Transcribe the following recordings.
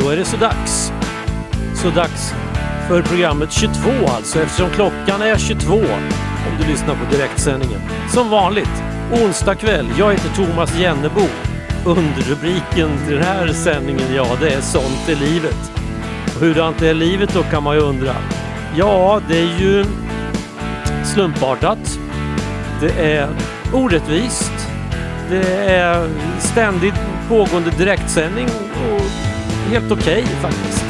Då är det så dags. Så dags för programmet 22 alltså eftersom klockan är 22 om du lyssnar på direktsändningen. Som vanligt, onsdag kväll. Jag heter Thomas Jennebo. Underrubriken till den här sändningen, ja det är Sånt är livet. Hurdant är livet då kan man ju undra. Ja, det är ju slumpartat. Det är orättvist. Det är ständigt pågående direktsändning och helt okej okay, faktiskt.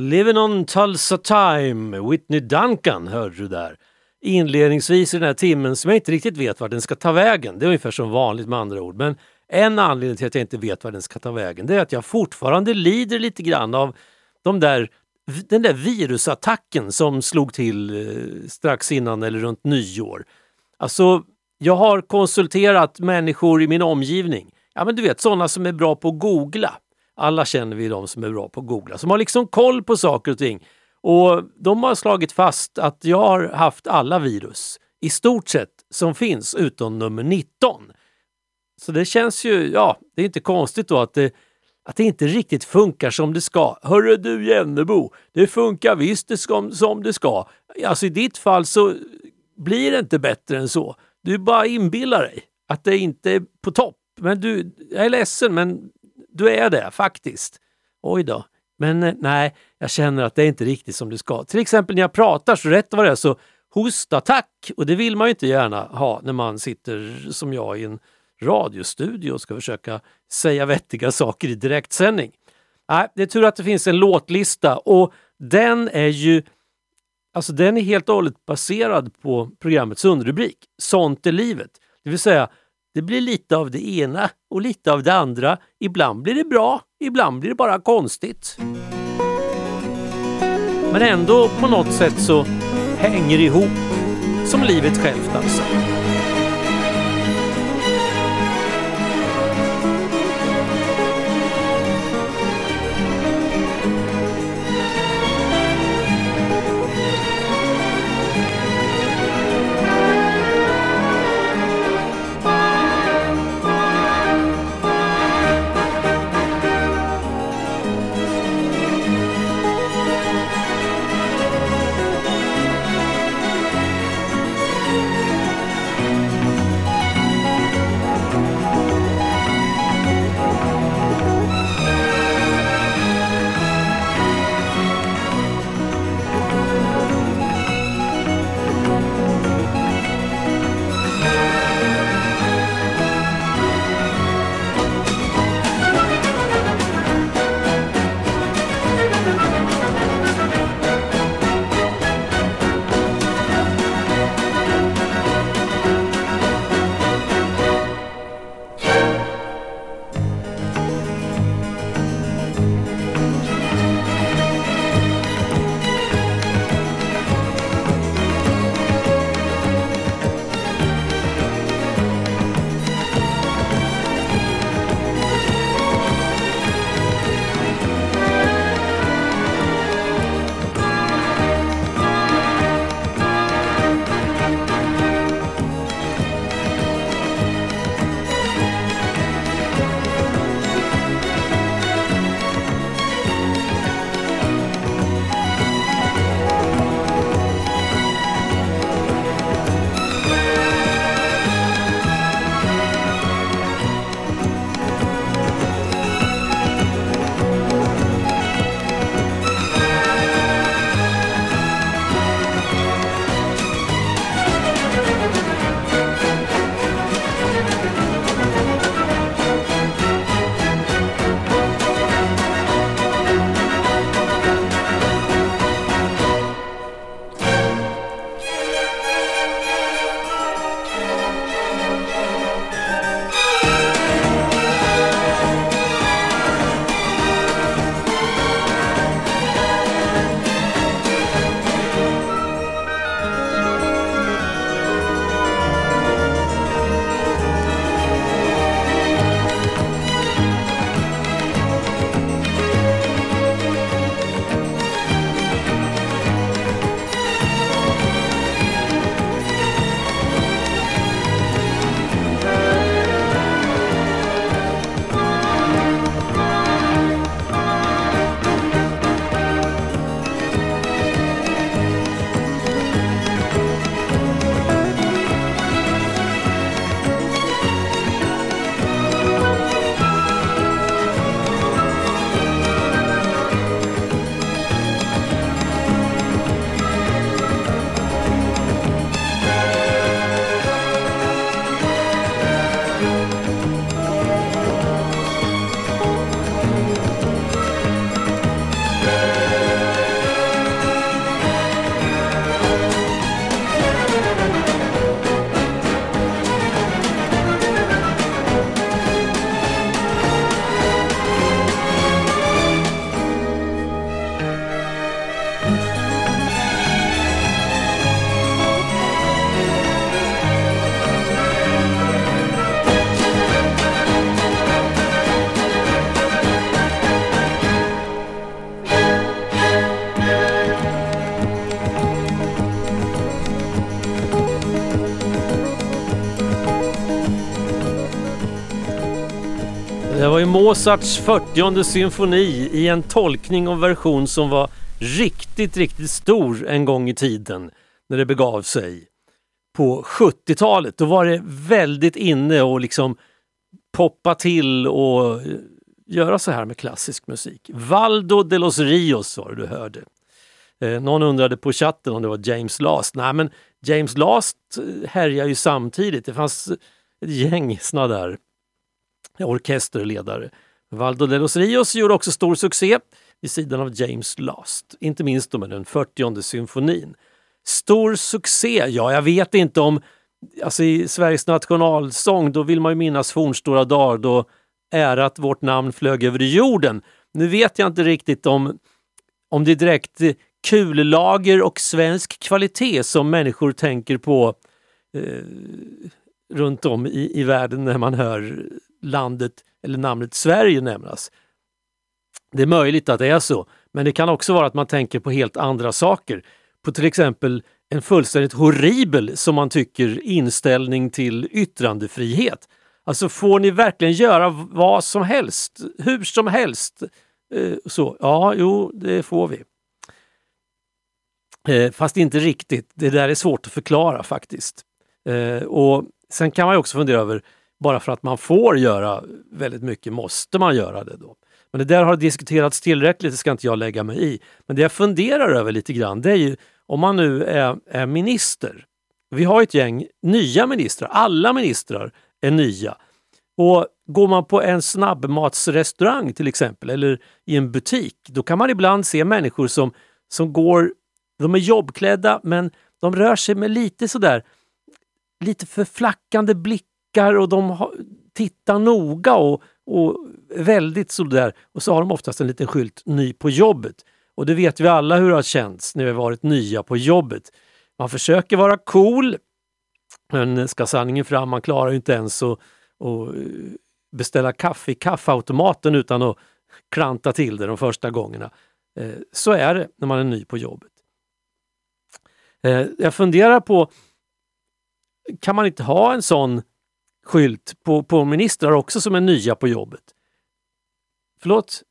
Living on Tulsa Time, Whitney Duncan hörde du där. Inledningsvis i den här timmen som jag inte riktigt vet vart den ska ta vägen. Det är ungefär som vanligt med andra ord. Men en anledning till att jag inte vet vart den ska ta vägen det är att jag fortfarande lider lite grann av de där, den där virusattacken som slog till eh, strax innan eller runt nyår. Alltså, jag har konsulterat människor i min omgivning. Ja men du vet sådana som är bra på att googla. Alla känner vi de som är bra på att googla, som har liksom koll på saker och ting. Och de har slagit fast att jag har haft alla virus, i stort sett, som finns utom nummer 19. Så det känns ju, ja, det är inte konstigt då att det, att det inte riktigt funkar som det ska. Hörru du Jennebo, det funkar visst det ska, som det ska. Alltså i ditt fall så blir det inte bättre än så. Du bara inbillar dig att det inte är på topp. Men du, jag är ledsen men du är det faktiskt. Oj då. Men eh, nej, jag känner att det är inte riktigt som det ska. Till exempel när jag pratar så rätt vad det är så hostattack och det vill man ju inte gärna ha när man sitter som jag i en radiostudio och ska försöka säga vettiga saker i direktsändning. Nej, det är tur att det finns en låtlista och den är ju Alltså den är helt och hållet baserad på programmets underrubrik, Sånt är livet. Det vill säga, det blir lite av det ena och lite av det andra. Ibland blir det bra, ibland blir det bara konstigt. Men ändå på något sätt så hänger det ihop. Som livet självt alltså. Var ju Mozarts 40 symfoni i en tolkning och version som var riktigt, riktigt stor en gång i tiden när det begav sig. På 70-talet, då var det väldigt inne och liksom poppa till och eh, göra så här med klassisk musik. Valdo de los Rios var det du hörde. Eh, någon undrade på chatten om det var James Last. Nej men James Last eh, härjar ju samtidigt. Det fanns ett gäng såna där orkesterledare. Valdo de los Rios gjorde också stor succé vid sidan av James Last, inte minst med den 40 symfonin. Stor succé, ja jag vet inte om Alltså i Sveriges nationalsång, då vill man ju minnas fornstora dagar då ärat vårt namn flög över jorden. Nu vet jag inte riktigt om, om det är direkt kullager och svensk kvalitet som människor tänker på eh, runt om i, i världen när man hör landet eller namnet Sverige nämnas. Det är möjligt att det är så, men det kan också vara att man tänker på helt andra saker. På till exempel en fullständigt horribel, som man tycker, inställning till yttrandefrihet. Alltså får ni verkligen göra vad som helst, hur som helst? Eh, så, ja, jo, det får vi. Eh, fast inte riktigt. Det där är svårt att förklara faktiskt. Eh, och Sen kan man också fundera över, bara för att man får göra väldigt mycket, måste man göra det då? Men det där har diskuterats tillräckligt, det ska inte jag lägga mig i. Men det jag funderar över lite grann, det är ju om man nu är, är minister. Vi har ett gäng nya ministrar, alla ministrar är nya. Och Går man på en snabbmatsrestaurang till exempel eller i en butik, då kan man ibland se människor som, som går, de är jobbklädda men de rör sig med lite sådär, lite förflackande blickar och de har, tittar noga och, och väldigt sådär. Och så har de oftast en liten skylt ny på jobbet. Och det vet vi alla hur det har känts när vi varit nya på jobbet. Man försöker vara cool, men ska sanningen fram, man klarar ju inte ens att, att eh, beställa kaffe i kaffeautomaten utan att klanta till det de första gångerna. Eh, så är det när man är ny på jobbet. Eh, jag funderar på, kan man inte ha en sån skylt på, på ministrar också som är nya på jobbet? Förlåt,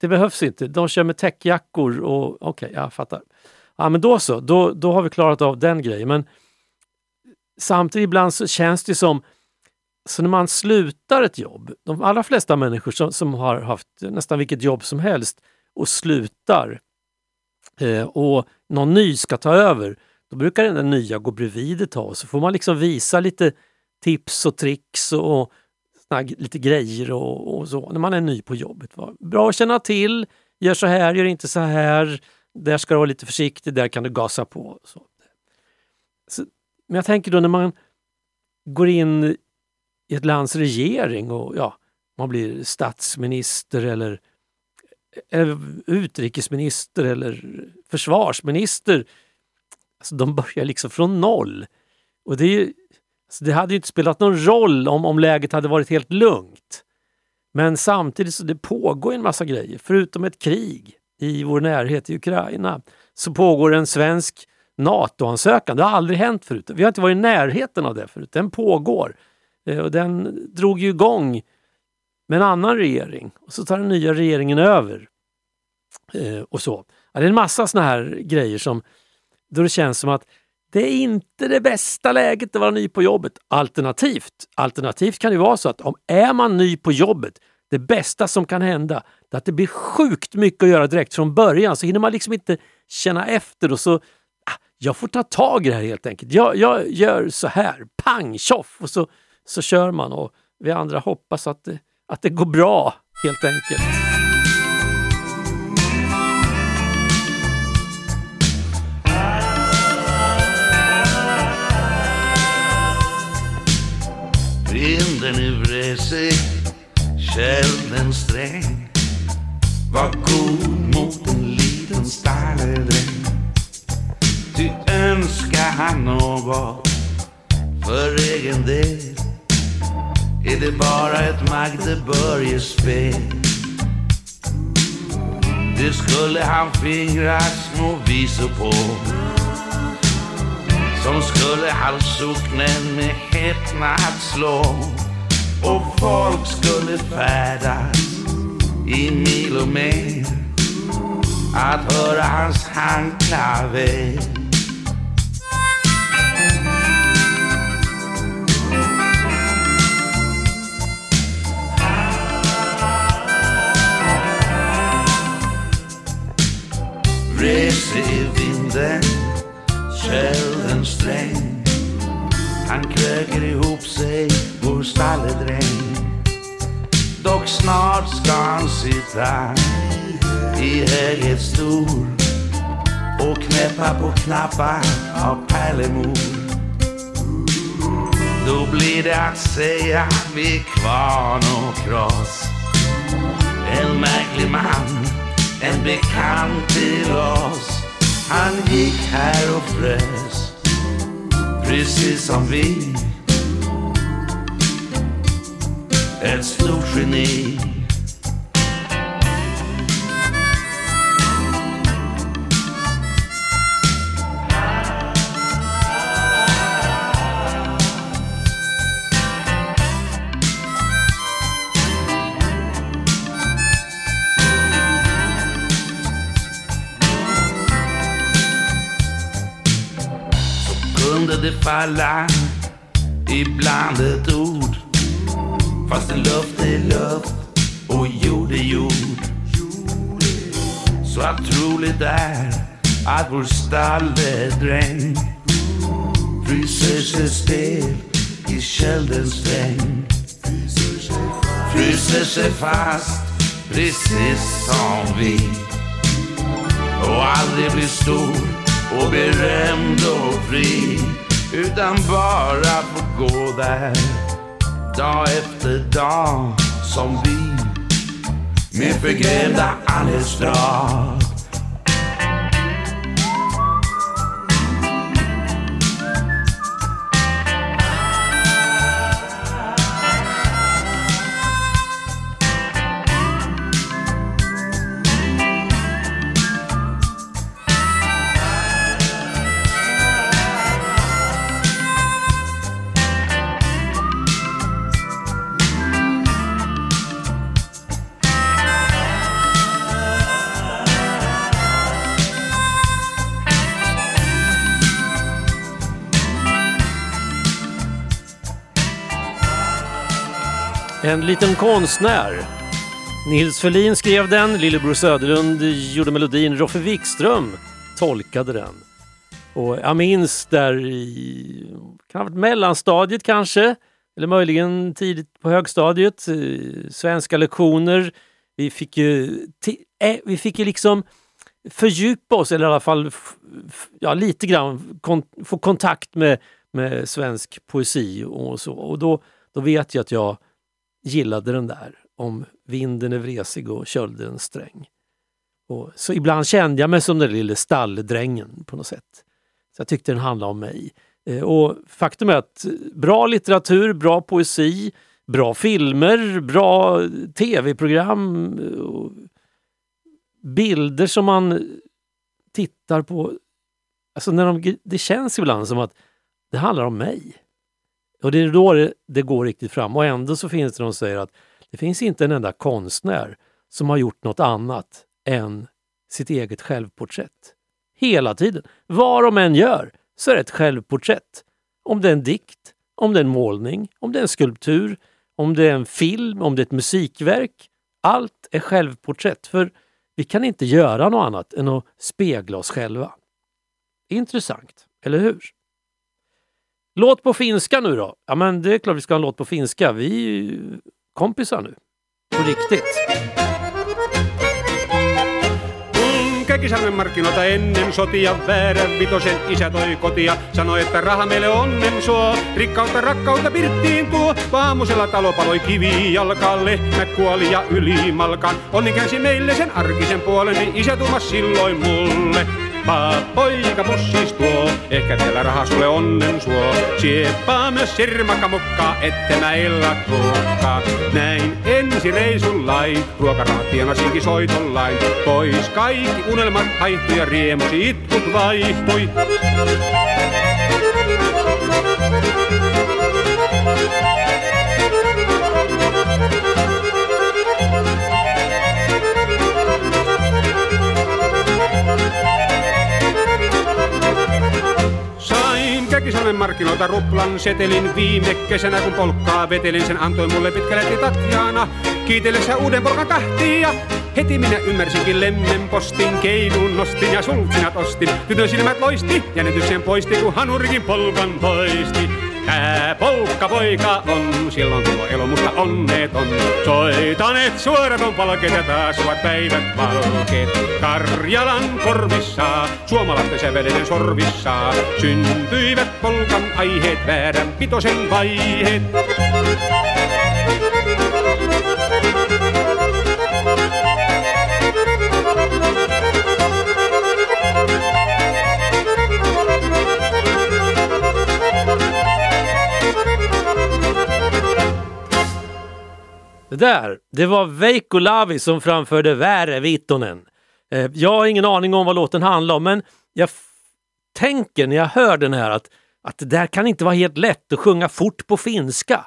det behövs inte. De kör med täckjackor och okej, okay, jag fattar. Ja, men då så, då, då har vi klarat av den grejen. Men samtidigt ibland så känns det som så när man slutar ett jobb, de allra flesta människor som, som har haft nästan vilket jobb som helst och slutar eh, och någon ny ska ta över, då brukar den nya gå bredvid ett tag så får man liksom visa lite tips och tricks och, lite grejer och, och, så när man är ny på jobbet. Bra att känna till, gör så här, gör inte så här, där ska du vara lite försiktig, där kan du gasa på. Så. Så, men jag tänker då när man går in i ett lands regering och ja, man blir statsminister eller, eller utrikesminister eller försvarsminister. Alltså, de börjar liksom från noll. Och det är så det hade inte spelat någon roll om, om läget hade varit helt lugnt. Men samtidigt så det pågår en massa grejer. Förutom ett krig i vår närhet i Ukraina så pågår en svensk NATO-ansökan. Det har aldrig hänt förut. Vi har inte varit i närheten av det förut. Den pågår. Eh, och den drog ju igång med en annan regering och så tar den nya regeringen över. Eh, och så. Ja, det är en massa såna här grejer som då det känns som att det är inte det bästa läget att vara ny på jobbet. Alternativt, alternativt kan det vara så att om är man ny på jobbet, det bästa som kan hända är att det blir sjukt mycket att göra direkt från början. Så hinner man liksom inte känna efter och så ah, jag får ta tag i det här helt enkelt. Jag, jag gör så här, pang tjoff och så, så kör man och vi andra hoppas att det, att det går bra helt enkelt. Vinden nu vresig, känn sträng. Var god mot en liten stalledräng. Ty önskar han något för egen del är det bara ett Magdeburgespel Det skulle han fingra små visor på som skulle halssocknen med häpnad slå och folk skulle färdas i mil och mer. Att höra hans handklaver Reser i vinden kjell sträng Han kröker ihop sig vår stalledräng. Dock snart ska han sitta i höghet stor och knäppa på knappar av pärlemor. Då blir det att säga vid kvarn och kross. En märklig man, en bekant till oss. Han gick här och frös, precis som vi. Ett stort geni. Det falla ibland ett ord. Fast luft är luft och jord är jord. Så att troligt är att vår stalledräng fryser sig stel i köldens sträng Fryser sig fast precis som vi. Och aldrig blir stor och berömd och fri utan bara få gå där dag efter dag som vi med förgrämda anletsdrag En liten konstnär. Nils Ferlin skrev den, Lillebror Söderlund gjorde melodin, Roffe Wikström tolkade den. Och jag minns där i kan ha varit mellanstadiet kanske, eller möjligen tidigt på högstadiet, eh, svenska lektioner. Vi fick ju, äh, vi fick ju liksom fördjupa oss, eller i alla fall ja, lite grann kon få kontakt med, med svensk poesi och så. Och då, då vet jag att jag gillade den där om vinden är vresig och kölden sträng. Och, så ibland kände jag mig som den lille stalldrängen på något sätt. Så jag tyckte den handlade om mig. Eh, och faktum är att eh, bra litteratur, bra poesi, bra filmer, bra eh, tv-program, bilder som man tittar på. Alltså när de, det känns ibland som att det handlar om mig. Och det är då det, det, går riktigt fram. Och ändå så finns det de som säger att det finns inte en enda konstnär som har gjort något annat än sitt eget självporträtt. Hela tiden. Vad de än gör så är det ett självporträtt. Om det är en dikt, om det är en målning, om det är en skulptur, om det är en film, om det är ett musikverk. Allt är självporträtt. För vi kan inte göra något annat än att spegla oss själva. Intressant, eller hur? Låt på finska nu då? Ja men det är klart vi ska ha en låt på finska. Vi är ju kompisar nu. På riktigt. Käkisalmen markkinoilta ennen sotia väärän vitosen isä toi kotia. Sanoi, että raha meille onnen suo, rikkautta rakkautta pirttiin tuo. Aamusella talo paloi kivi jalkaan, lehmä kuoli ja. Onni meille sen arkisen puolen, niin isä silloin mulle. Sieppaa poika pussis tuo, ehkä vielä raha sulle onnen suo. Sieppaa myös sirmakamukkaa, ette mä illat ruokkaa. Näin ensi reisullain, ruokarahat tienasinkin soitollain. Pois kaikki unelmat haihtui ja riemusi itkut vaihtui. Käkisalmen markkinoilta ruplan setelin viime kesänä, kun polkkaa vetelin. Sen antoi mulle pitkälle Tatjana, kiitellessä uuden polkan tahtia. Heti minä ymmärsinkin lemmen postin, keinun nostin ja sultsinat ostin. Tytön silmät loisti, jännityksen poisti, kun hanurikin polkan poisti. Tää polkka poika on silloin kun elo musta onneton. Soitaneet suorat on palkeet ja taas ovat päivät valkeet. Karjalan korvissa, suomalaisten säveleiden sorvissa, syntyivät polkan aiheet, väärän pitosen vaiheet. Det där, det var Veikko Lavi som framförde Väre Vittonen. Eh, jag har ingen aning om vad låten handlar om men jag tänker när jag hör den här att, att det där kan inte vara helt lätt att sjunga fort på finska.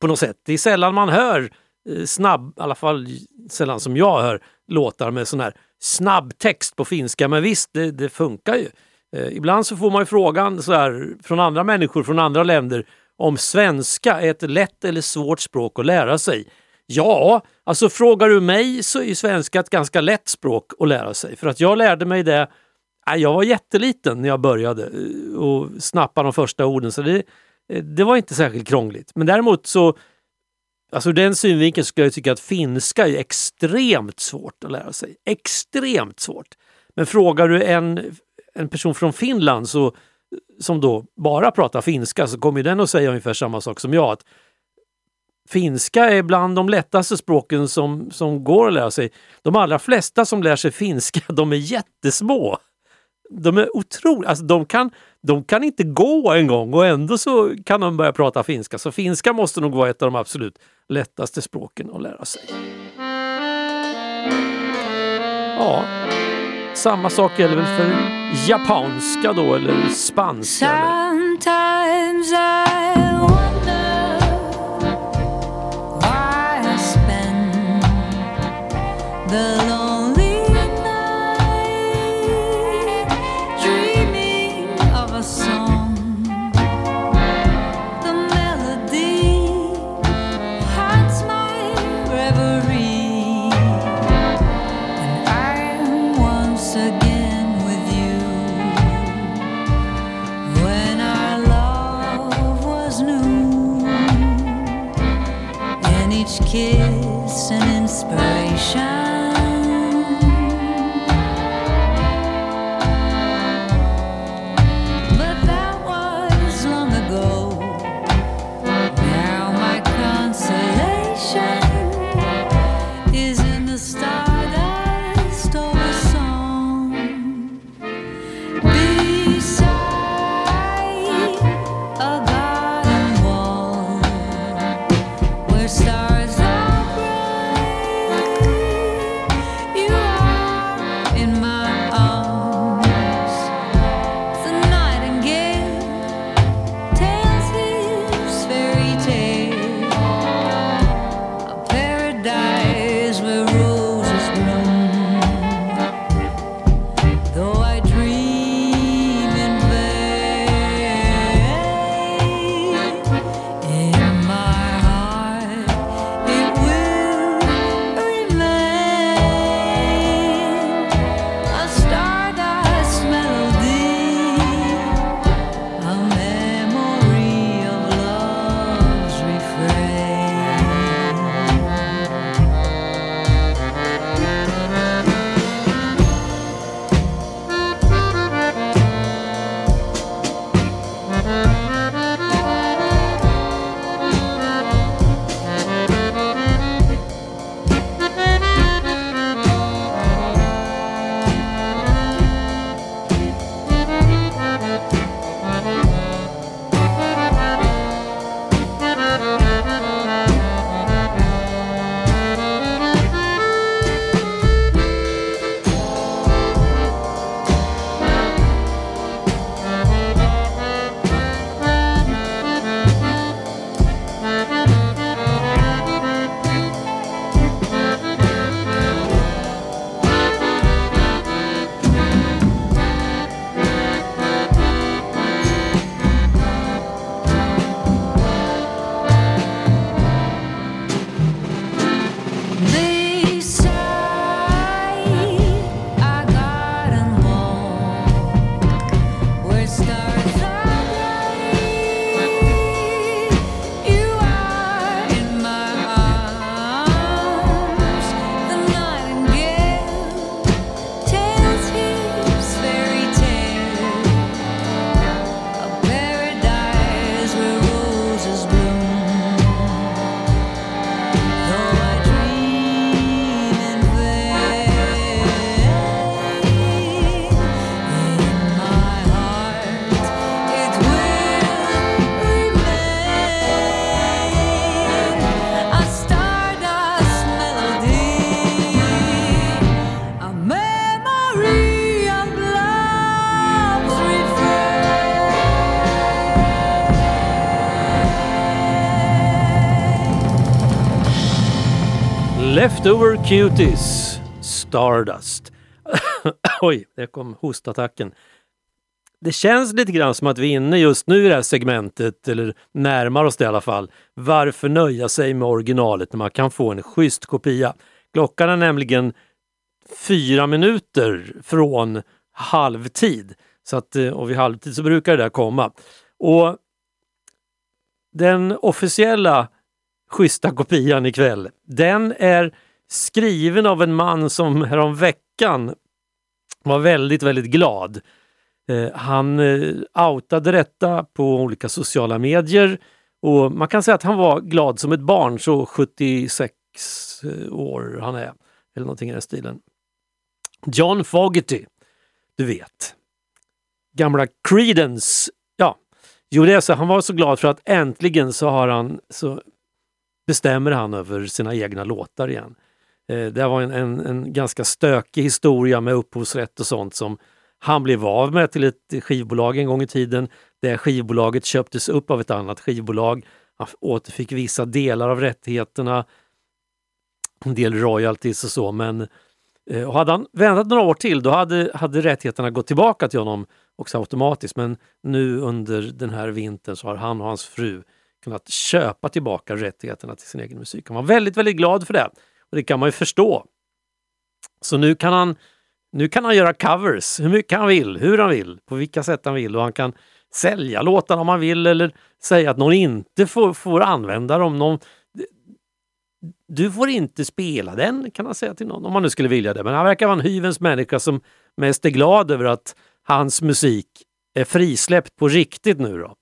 På något sätt. Det är sällan man hör eh, snabb, i alla fall sällan som jag hör låtar med sån här snabb text på finska. Men visst, det, det funkar ju. Eh, ibland så får man ju frågan så här, från andra människor från andra länder om svenska är ett lätt eller svårt språk att lära sig. Ja, alltså frågar du mig så är svenska ett ganska lätt språk att lära sig. För att jag lärde mig det, jag var jätteliten när jag började eh, och snappa de första orden. Så det, eh, det var inte särskilt krångligt. Men däremot så, alltså ur den synvinkeln skulle jag tycka att finska är extremt svårt att lära sig. Extremt svårt. Men frågar du en, en person från Finland så, som då bara pratar finska så kommer den att säga ungefär samma sak som jag. Att Finska är bland de lättaste språken som, som går att lära sig. De allra flesta som lär sig finska, de är jättesmå. De är otroliga, alltså de kan, de kan inte gå en gång och ändå så kan de börja prata finska. Så finska måste nog vara ett av de absolut lättaste språken att lära sig. Ja, samma sak gäller väl för japanska då eller spanska. Eller? Kiss an inspiration. Leftover Cuties, Stardust. Oj, där kom hostattacken. Det känns lite grann som att vi är inne just nu i det här segmentet, eller närmar oss det i alla fall. Varför nöja sig med originalet när man kan få en schysst kopia? Klockan är nämligen fyra minuter från halvtid. Så att, eh, och vid halvtid så brukar det där komma. Och den officiella schyssta kopian ikväll, den är skriven av en man som häromveckan var väldigt, väldigt glad. Eh, han eh, outade detta på olika sociala medier och man kan säga att han var glad som ett barn, så 76 eh, år han är, eller någonting i den stilen. John Fogerty, du vet. Gamla Creedence. Ja, jo det är så, han var så glad för att äntligen så har han, så bestämmer han över sina egna låtar igen. Eh, det var en, en, en, ganska stökig historia med upphovsrätt och sånt som han blev av med till ett skivbolag en gång i tiden. Det skivbolaget köptes upp av ett annat skivbolag. Han återfick vissa delar av rättigheterna, en del royalties och så men eh, och hade han väntat några år till då hade, hade rättigheterna gått tillbaka till honom också automatiskt. Men nu under den här vintern så har han och hans fru kunnat köpa tillbaka rättigheterna till sin egen musik. Han var väldigt, väldigt glad för det. Och det kan man ju förstå. Så nu kan han, nu kan han göra covers hur mycket han vill, hur han vill, på vilka sätt han vill och han kan sälja låtarna om han vill eller säga att någon inte får, får använda dem. Någon, du får inte spela den kan han säga till någon om man nu skulle vilja det. Men han verkar vara en hyvens människa som mest är glad över att hans musik är frisläppt på riktigt nu då.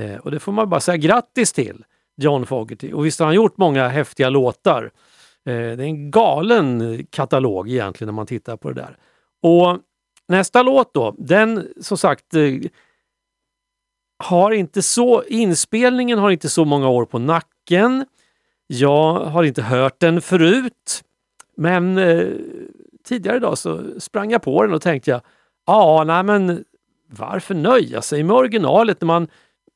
Eh, och det får man bara säga grattis till John Fogerty. Och visst har han gjort många häftiga låtar. Eh, det är en galen katalog egentligen när man tittar på det där. Och nästa låt då, den som sagt eh, har inte så, inspelningen har inte så många år på nacken. Jag har inte hört den förut, men eh, tidigare idag så sprang jag på den och tänkte jag, ja, nej men varför nöja sig med originalet när man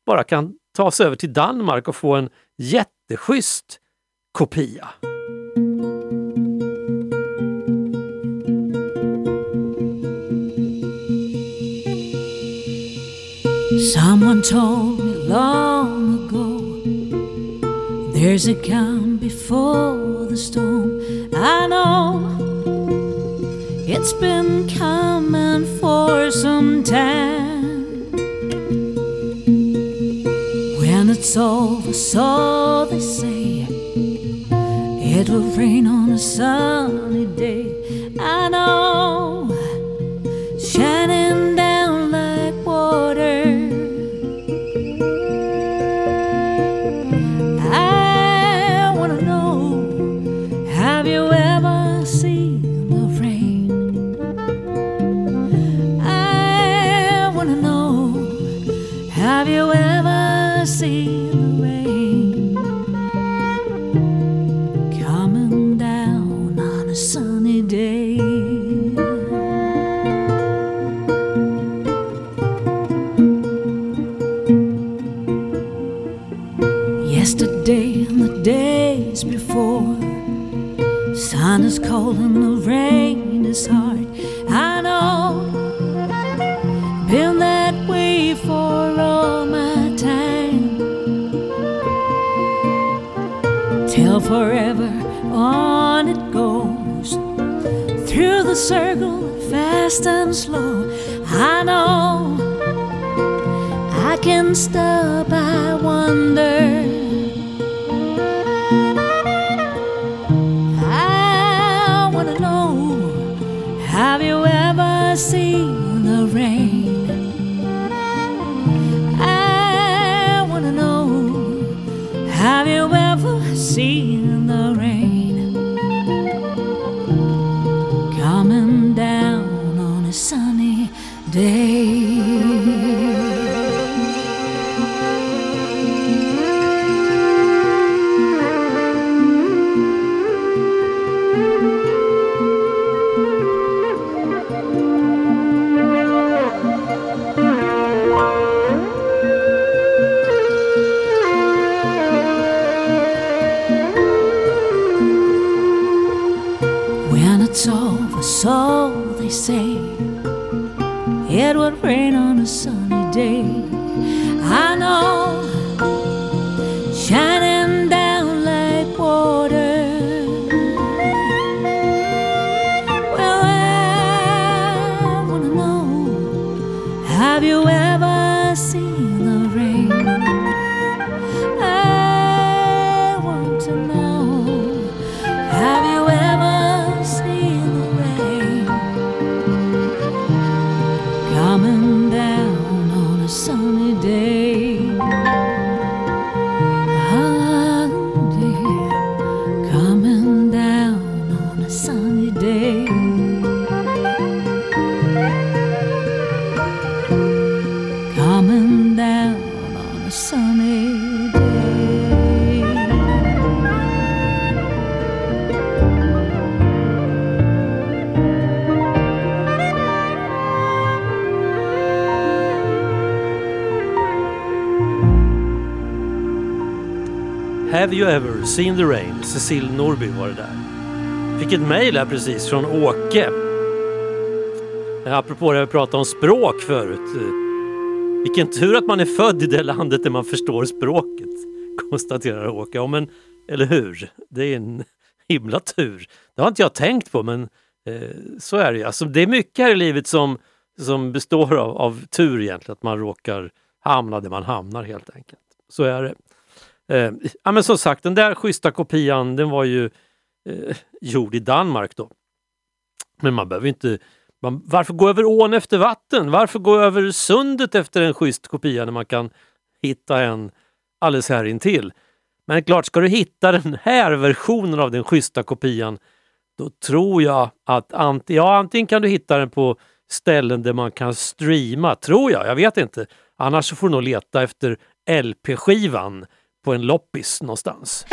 bara kan ta sig över till Danmark och få en jätteschysst kopia. Someone told me long ago There's a calm before the storm. I know it's been coming for some time. When it's over, so they say, it will rain on a sunny day. I know, shining sun is cold and the rain is hard. I know, been that way for all my time. Till forever on it goes, through the circle, fast and slow. I know, I can stop, I wonder. Have you ever seen the rain? Cecil Norby var det där. Fick ett mejl här precis från Åke. Eh, apropå det vi pratade om språk förut. Eh, vilken tur att man är född i det landet där man förstår språket. Konstaterar Åke. Ja men, eller hur? Det är en himla tur. Det har inte jag tänkt på men eh, så är det ju. Alltså, det är mycket här i livet som, som består av, av tur egentligen. Att man råkar hamna där man hamnar helt enkelt. Så är det. Eh, ja, men som sagt, den där schyssta kopian den var ju eh, gjord i Danmark då. Men man behöver inte... Man, varför gå över ån efter vatten? Varför gå över sundet efter en schysst kopia när man kan hitta en alldeles här intill? Men klart, ska du hitta den här versionen av den schyssta kopian då tror jag att ant ja, antingen kan du hitta den på ställen där man kan streama, tror jag. Jag vet inte. Annars får du nog leta efter LP-skivan på en loppis någonstans.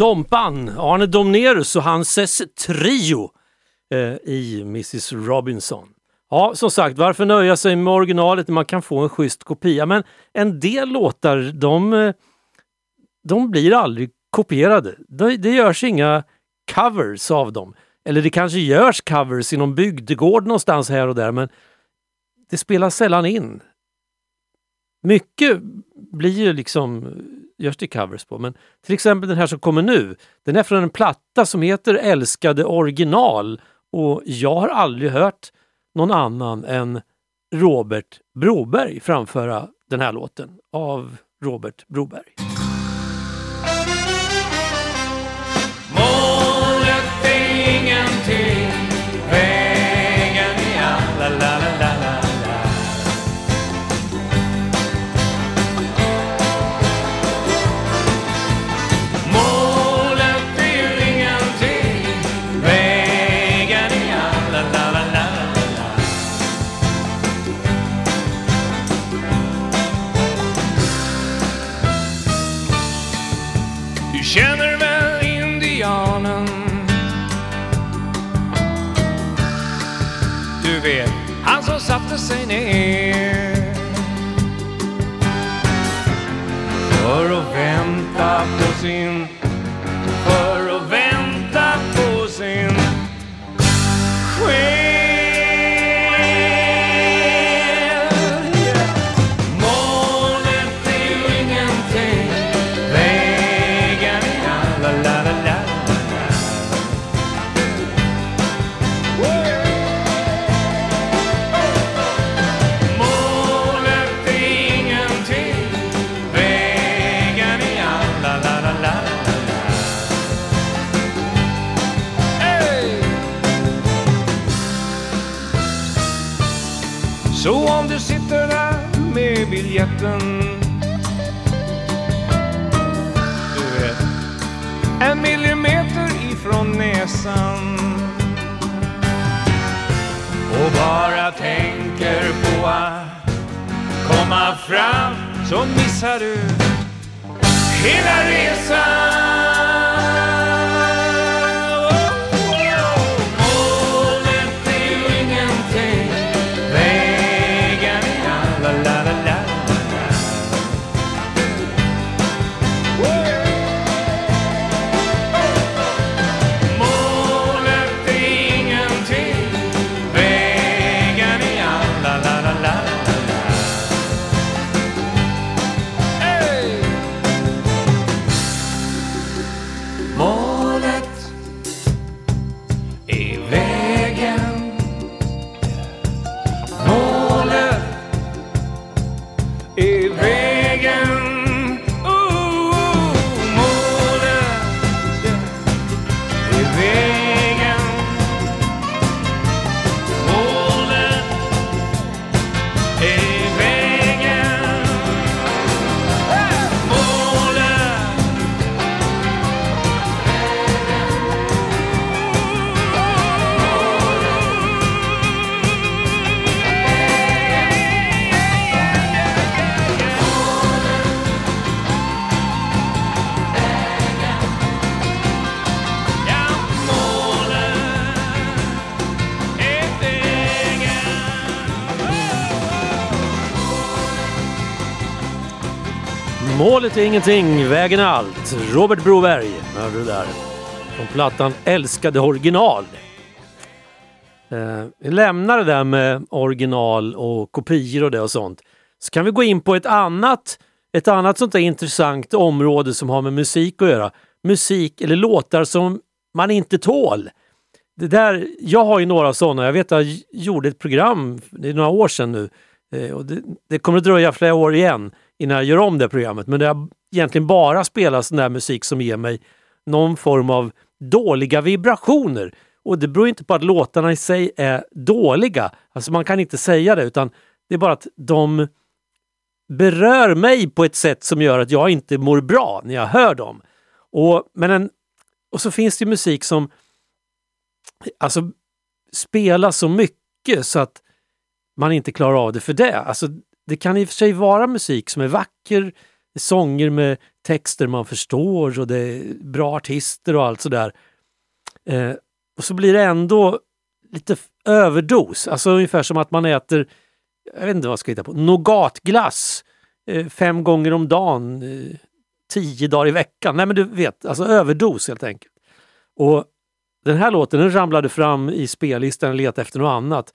Dompan, Arne Domnerus och hans trio eh, i Mrs Robinson. Ja, som sagt, varför nöja sig med originalet när man kan få en schysst kopia? Men en del låtar, de, eh, de blir aldrig kopierade. Det, det görs inga covers av dem. Eller det kanske görs covers i någon bygdegård någonstans här och där, men det spelas sällan in. Mycket blir ju liksom, görs det covers på, men till exempel den här som kommer nu, den är från en platta som heter Älskade original och jag har aldrig hört någon annan än Robert Broberg framföra den här låten av Robert Broberg. Du känner väl indianen? Du vet, han som satte sig ner för att vänta på sin tänker på att komma fram så missar du hela resan. Målet är ingenting, vägen är allt. Robert Broberg hörde du där. Från plattan Älskade original. Eh, vi lämnar det där med original och kopior och det och sånt. Så kan vi gå in på ett annat, ett annat sånt där intressant område som har med musik att göra. Musik eller låtar som man inte tål. Det där, jag har ju några sådana. Jag vet att jag gjorde ett program, det är några år sedan nu, eh, och det, det kommer att dröja flera år igen innan jag gör om det programmet. Men det har egentligen bara spelat sån där musik som ger mig någon form av dåliga vibrationer. Och det beror inte på att låtarna i sig är dåliga. Alltså man kan inte säga det utan det är bara att de berör mig på ett sätt som gör att jag inte mår bra när jag hör dem. Och, men en, och så finns det musik som alltså, spelas så mycket så att man inte klarar av det för det. Alltså, det kan i och för sig vara musik som är vacker, sånger med texter man förstår och det är bra artister och allt sådär. Eh, och så blir det ändå lite överdos, alltså ungefär som att man äter, jag vet inte vad jag ska hitta på, nougatglass eh, fem gånger om dagen, eh, tio dagar i veckan. Nej men du vet, alltså överdos helt enkelt. Och den här låten den ramlade fram i spellistan och letade efter något annat.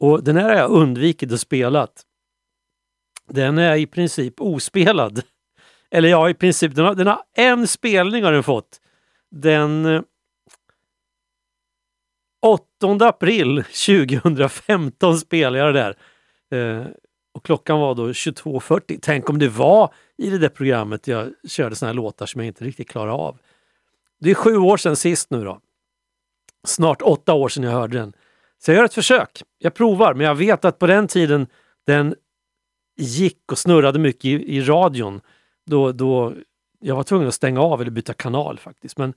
Och den här har jag undvikit att spela. Den är i princip ospelad. Eller ja, i princip, den har, den har en spelning har den fått. Den eh, 8 april 2015 spelade jag det där. Eh, och klockan var då 22.40. Tänk om det var i det där programmet jag körde såna här låtar som jag inte riktigt klarade av. Det är sju år sedan sist nu då. Snart åtta år sedan jag hörde den. Så jag gör ett försök. Jag provar, men jag vet att på den tiden den gick och snurrade mycket i, i radion. Då, då jag var tvungen att stänga av eller byta kanal faktiskt. Men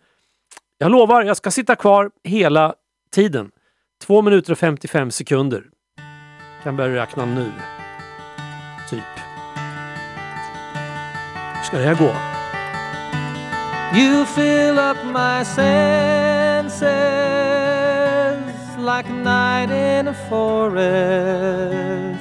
jag lovar, jag ska sitta kvar hela tiden. 2 minuter och 55 sekunder. Kan börja räkna nu. Typ. Hur ska det här gå? You fill up my senses like a night in a forest,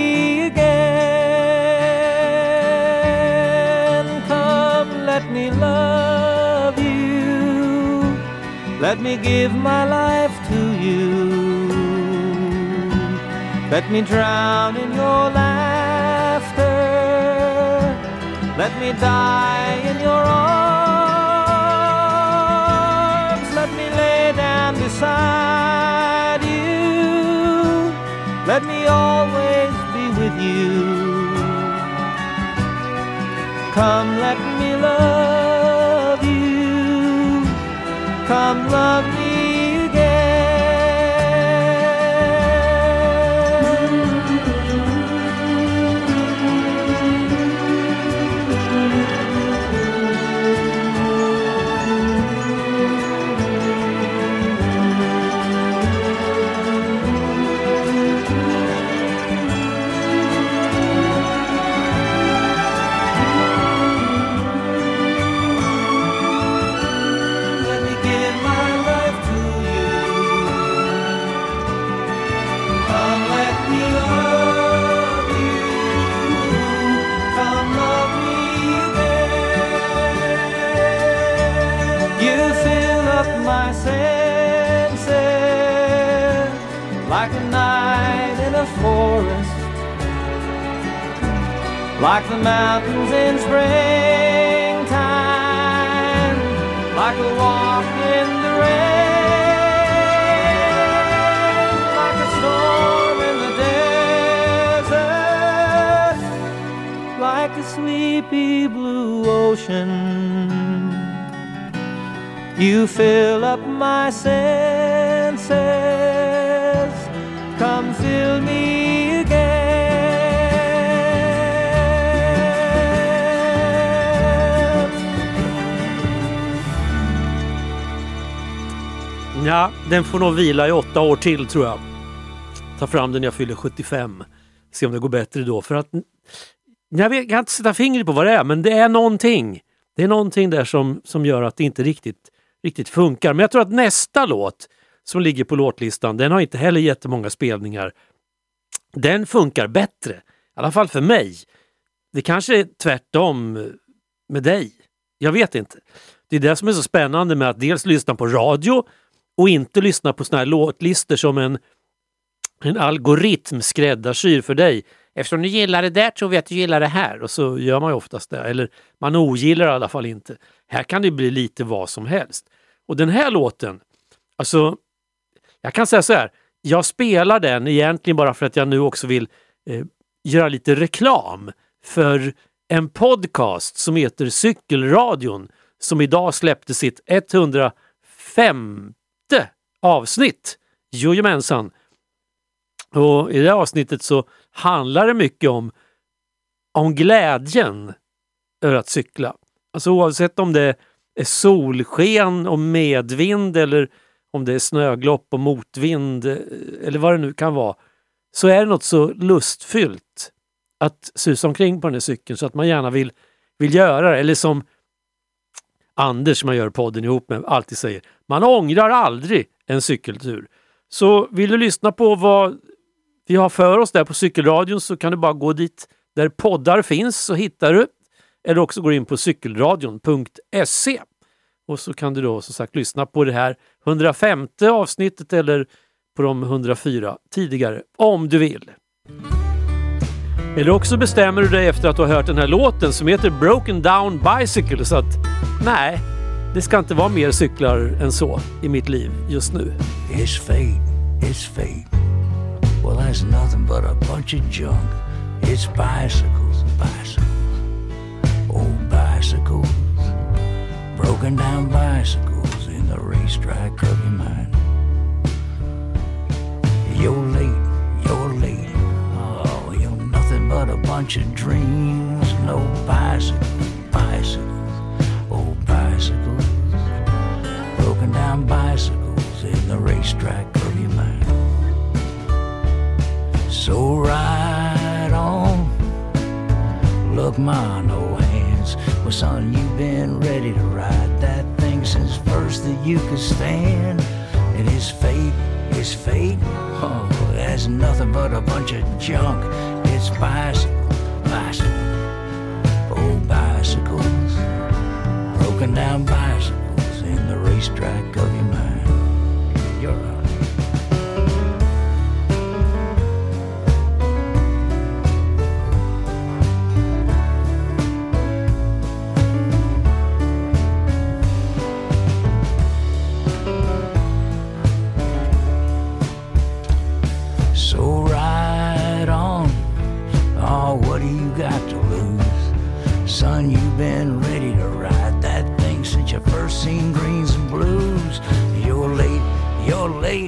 Let me give my life to you. Let me drown in your laughter. Let me die in your arms. Let me lay down beside you. Let me always be with you. Come, let me love from love. Like the mountains in springtime, like a walk in the rain, like a storm in the desert, like a sleepy blue ocean. You fill up my senses. Den får nog vila i åtta år till tror jag. Ta fram den när jag fyller 75. Se om det går bättre då. För att jag, vet, jag kan inte sätta fingret på vad det är, men det är någonting. Det är någonting där som, som gör att det inte riktigt, riktigt funkar. Men jag tror att nästa låt som ligger på låtlistan, den har inte heller jättemånga spelningar. Den funkar bättre. I alla fall för mig. Det kanske är tvärtom med dig. Jag vet inte. Det är det som är så spännande med att dels lyssna på radio och inte lyssna på såna här låtlistor som en, en algoritm skräddarsyr för dig. Eftersom du gillar det där tror vi att du gillar det här och så gör man ju oftast det. Eller man ogillar det i alla fall inte. Här kan det bli lite vad som helst. Och den här låten, alltså jag kan säga så här. Jag spelar den egentligen bara för att jag nu också vill eh, göra lite reklam för en podcast som heter Cykelradion som idag släppte sitt 105 avsnitt. Jojomensan! Och i det här avsnittet så handlar det mycket om, om glädjen över att cykla. Alltså oavsett om det är solsken och medvind eller om det är snöglopp och motvind eh, eller vad det nu kan vara, så är det något så lustfyllt att susa omkring på den här cykeln så att man gärna vill, vill göra det. Eller som Anders som jag gör podden ihop med alltid säger, man ångrar aldrig en cykeltur. Så vill du lyssna på vad vi har för oss där på cykelradion så kan du bara gå dit där poddar finns så hittar du. Eller också går in på cykelradion.se och så kan du då som sagt lyssna på det här 105 avsnittet eller på de 104 tidigare om du vill. Eller också bestämmer du dig efter att du har hört den här låten som heter Broken Down Bicycle så att nej, det ska inte vara mer cyklar än så i mitt liv just nu. It's fate, it's fate. Well, that's nothing but a bunch of junk. It's bicycles, bicycles, old bicycles, broken down bicycles in the racetrack of your mind. You're late, you're late. Oh, you're nothing but a bunch of dreams. No bicycles, bicycles, old bicycles, broken down bicycles in the racetrack of your mind. So ride on. Look, my no hands. Well, son, you've been ready to ride that thing since first that you could stand. It is fate, it's fate. Oh, that's nothing but a bunch of junk. It's bicycles, bicycles, old oh, bicycles, broken down bicycles the of your mind. You're right. So ride on. Oh, what do you got to lose? Son, you've been ready to ride that thing since you first seen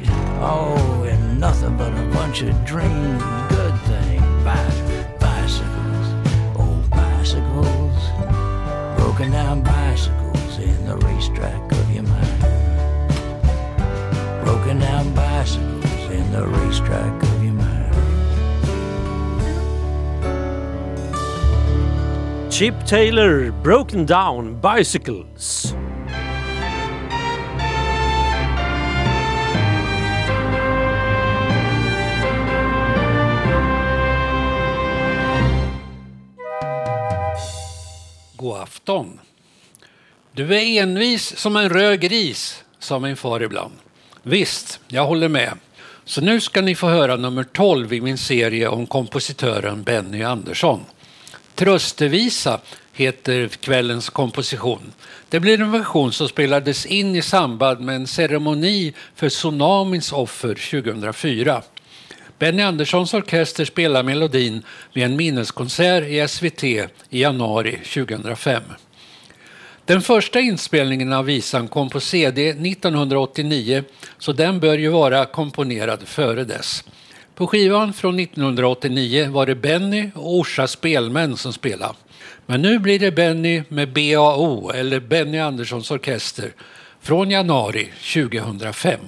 Oh, and nothing but a bunch of dreams. Good thing. Bi- bicycles, old bicycles, broken down bicycles in the racetrack of your mind. Broken down bicycles in the racetrack of your mind. Chip Taylor, Broken Down Bicycles. Afton. Du är envis som en röd gris, sa min far ibland. Visst, jag håller med. Så nu ska ni få höra nummer 12 i min serie om kompositören Benny Andersson. Tröstevisa heter kvällens komposition. Det blir en version som spelades in i samband med en ceremoni för tsunamins offer 2004. Benny Anderssons orkester spelar melodin vid en minneskonsert i SVT i januari 2005. Den första inspelningen av visan kom på CD 1989 så den bör ju vara komponerad före dess. På skivan från 1989 var det Benny och Orsa Spelmän som spelade. Men nu blir det Benny med BAO eller Benny Anderssons orkester från januari 2005.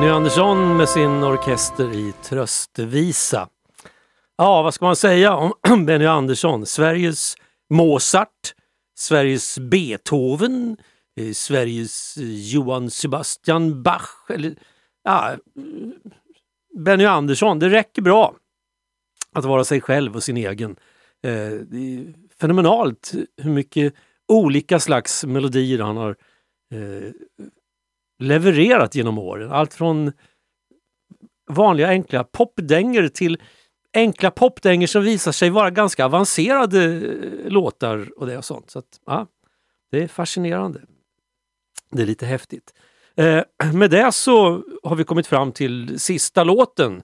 Benny Andersson med sin orkester i Tröstvisa. Ja, vad ska man säga om Benny Andersson? Sveriges Mozart, Sveriges Beethoven, eh, Sveriges eh, Johann Sebastian Bach. Eller, ja, eh, Benny Andersson, det räcker bra att vara sig själv och sin egen. Det är fenomenalt hur mycket olika slags melodier han har levererat genom åren. Allt från vanliga enkla popdänger till enkla popdänger som visar sig vara ganska avancerade eh, låtar och det och sånt. Så att, ja, det är fascinerande. Det är lite häftigt. Eh, med det så har vi kommit fram till sista låten.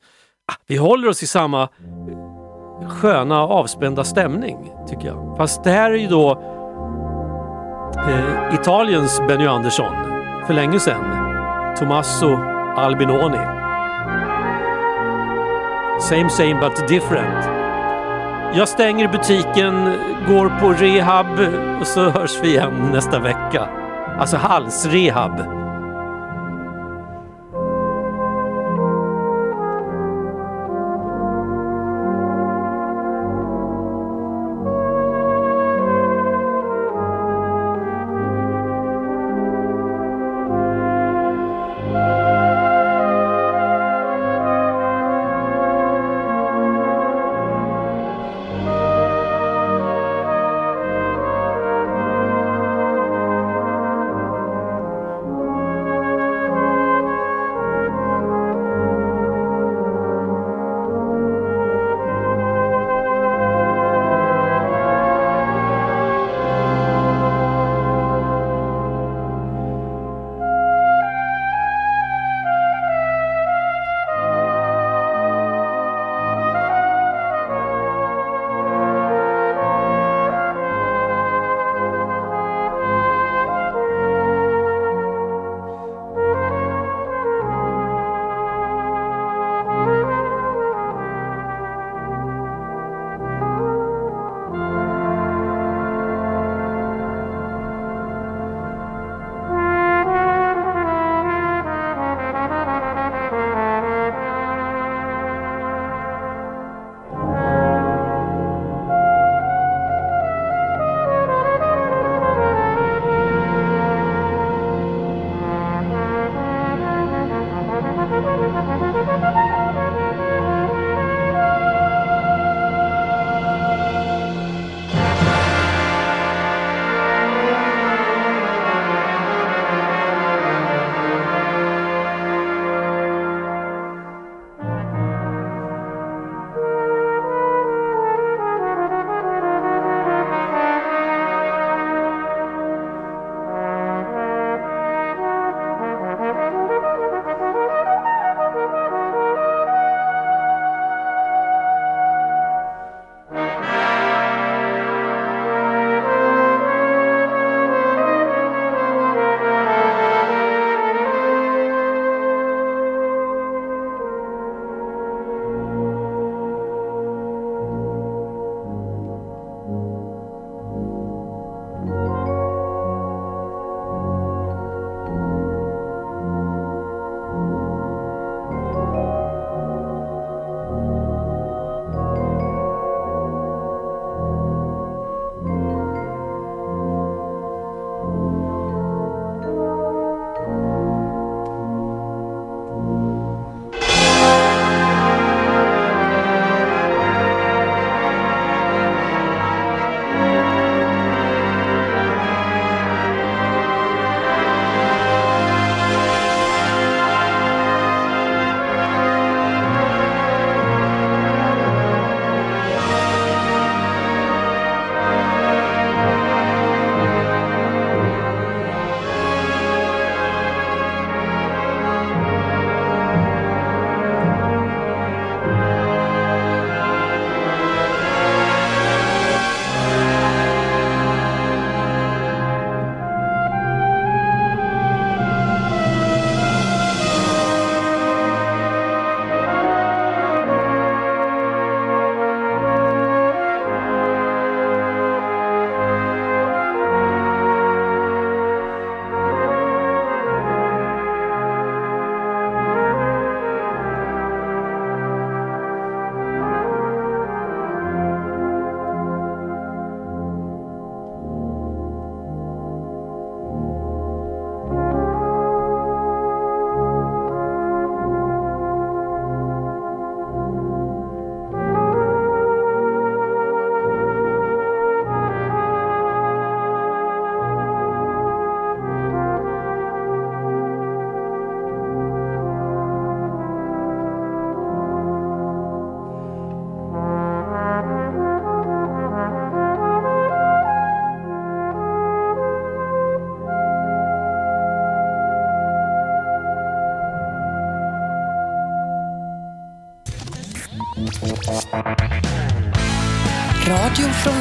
Ah, vi håller oss i samma eh, sköna avspända stämning tycker jag. Fast det här är ju då eh, Italiens Benny Andersson för länge sedan. Tommaso Albinoni. Same same but different. Jag stänger butiken, går på rehab och så hörs vi igen nästa vecka. Alltså halsrehab.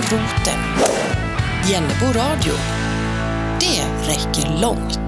Radio roten. Jennebo radio. Det räcker långt.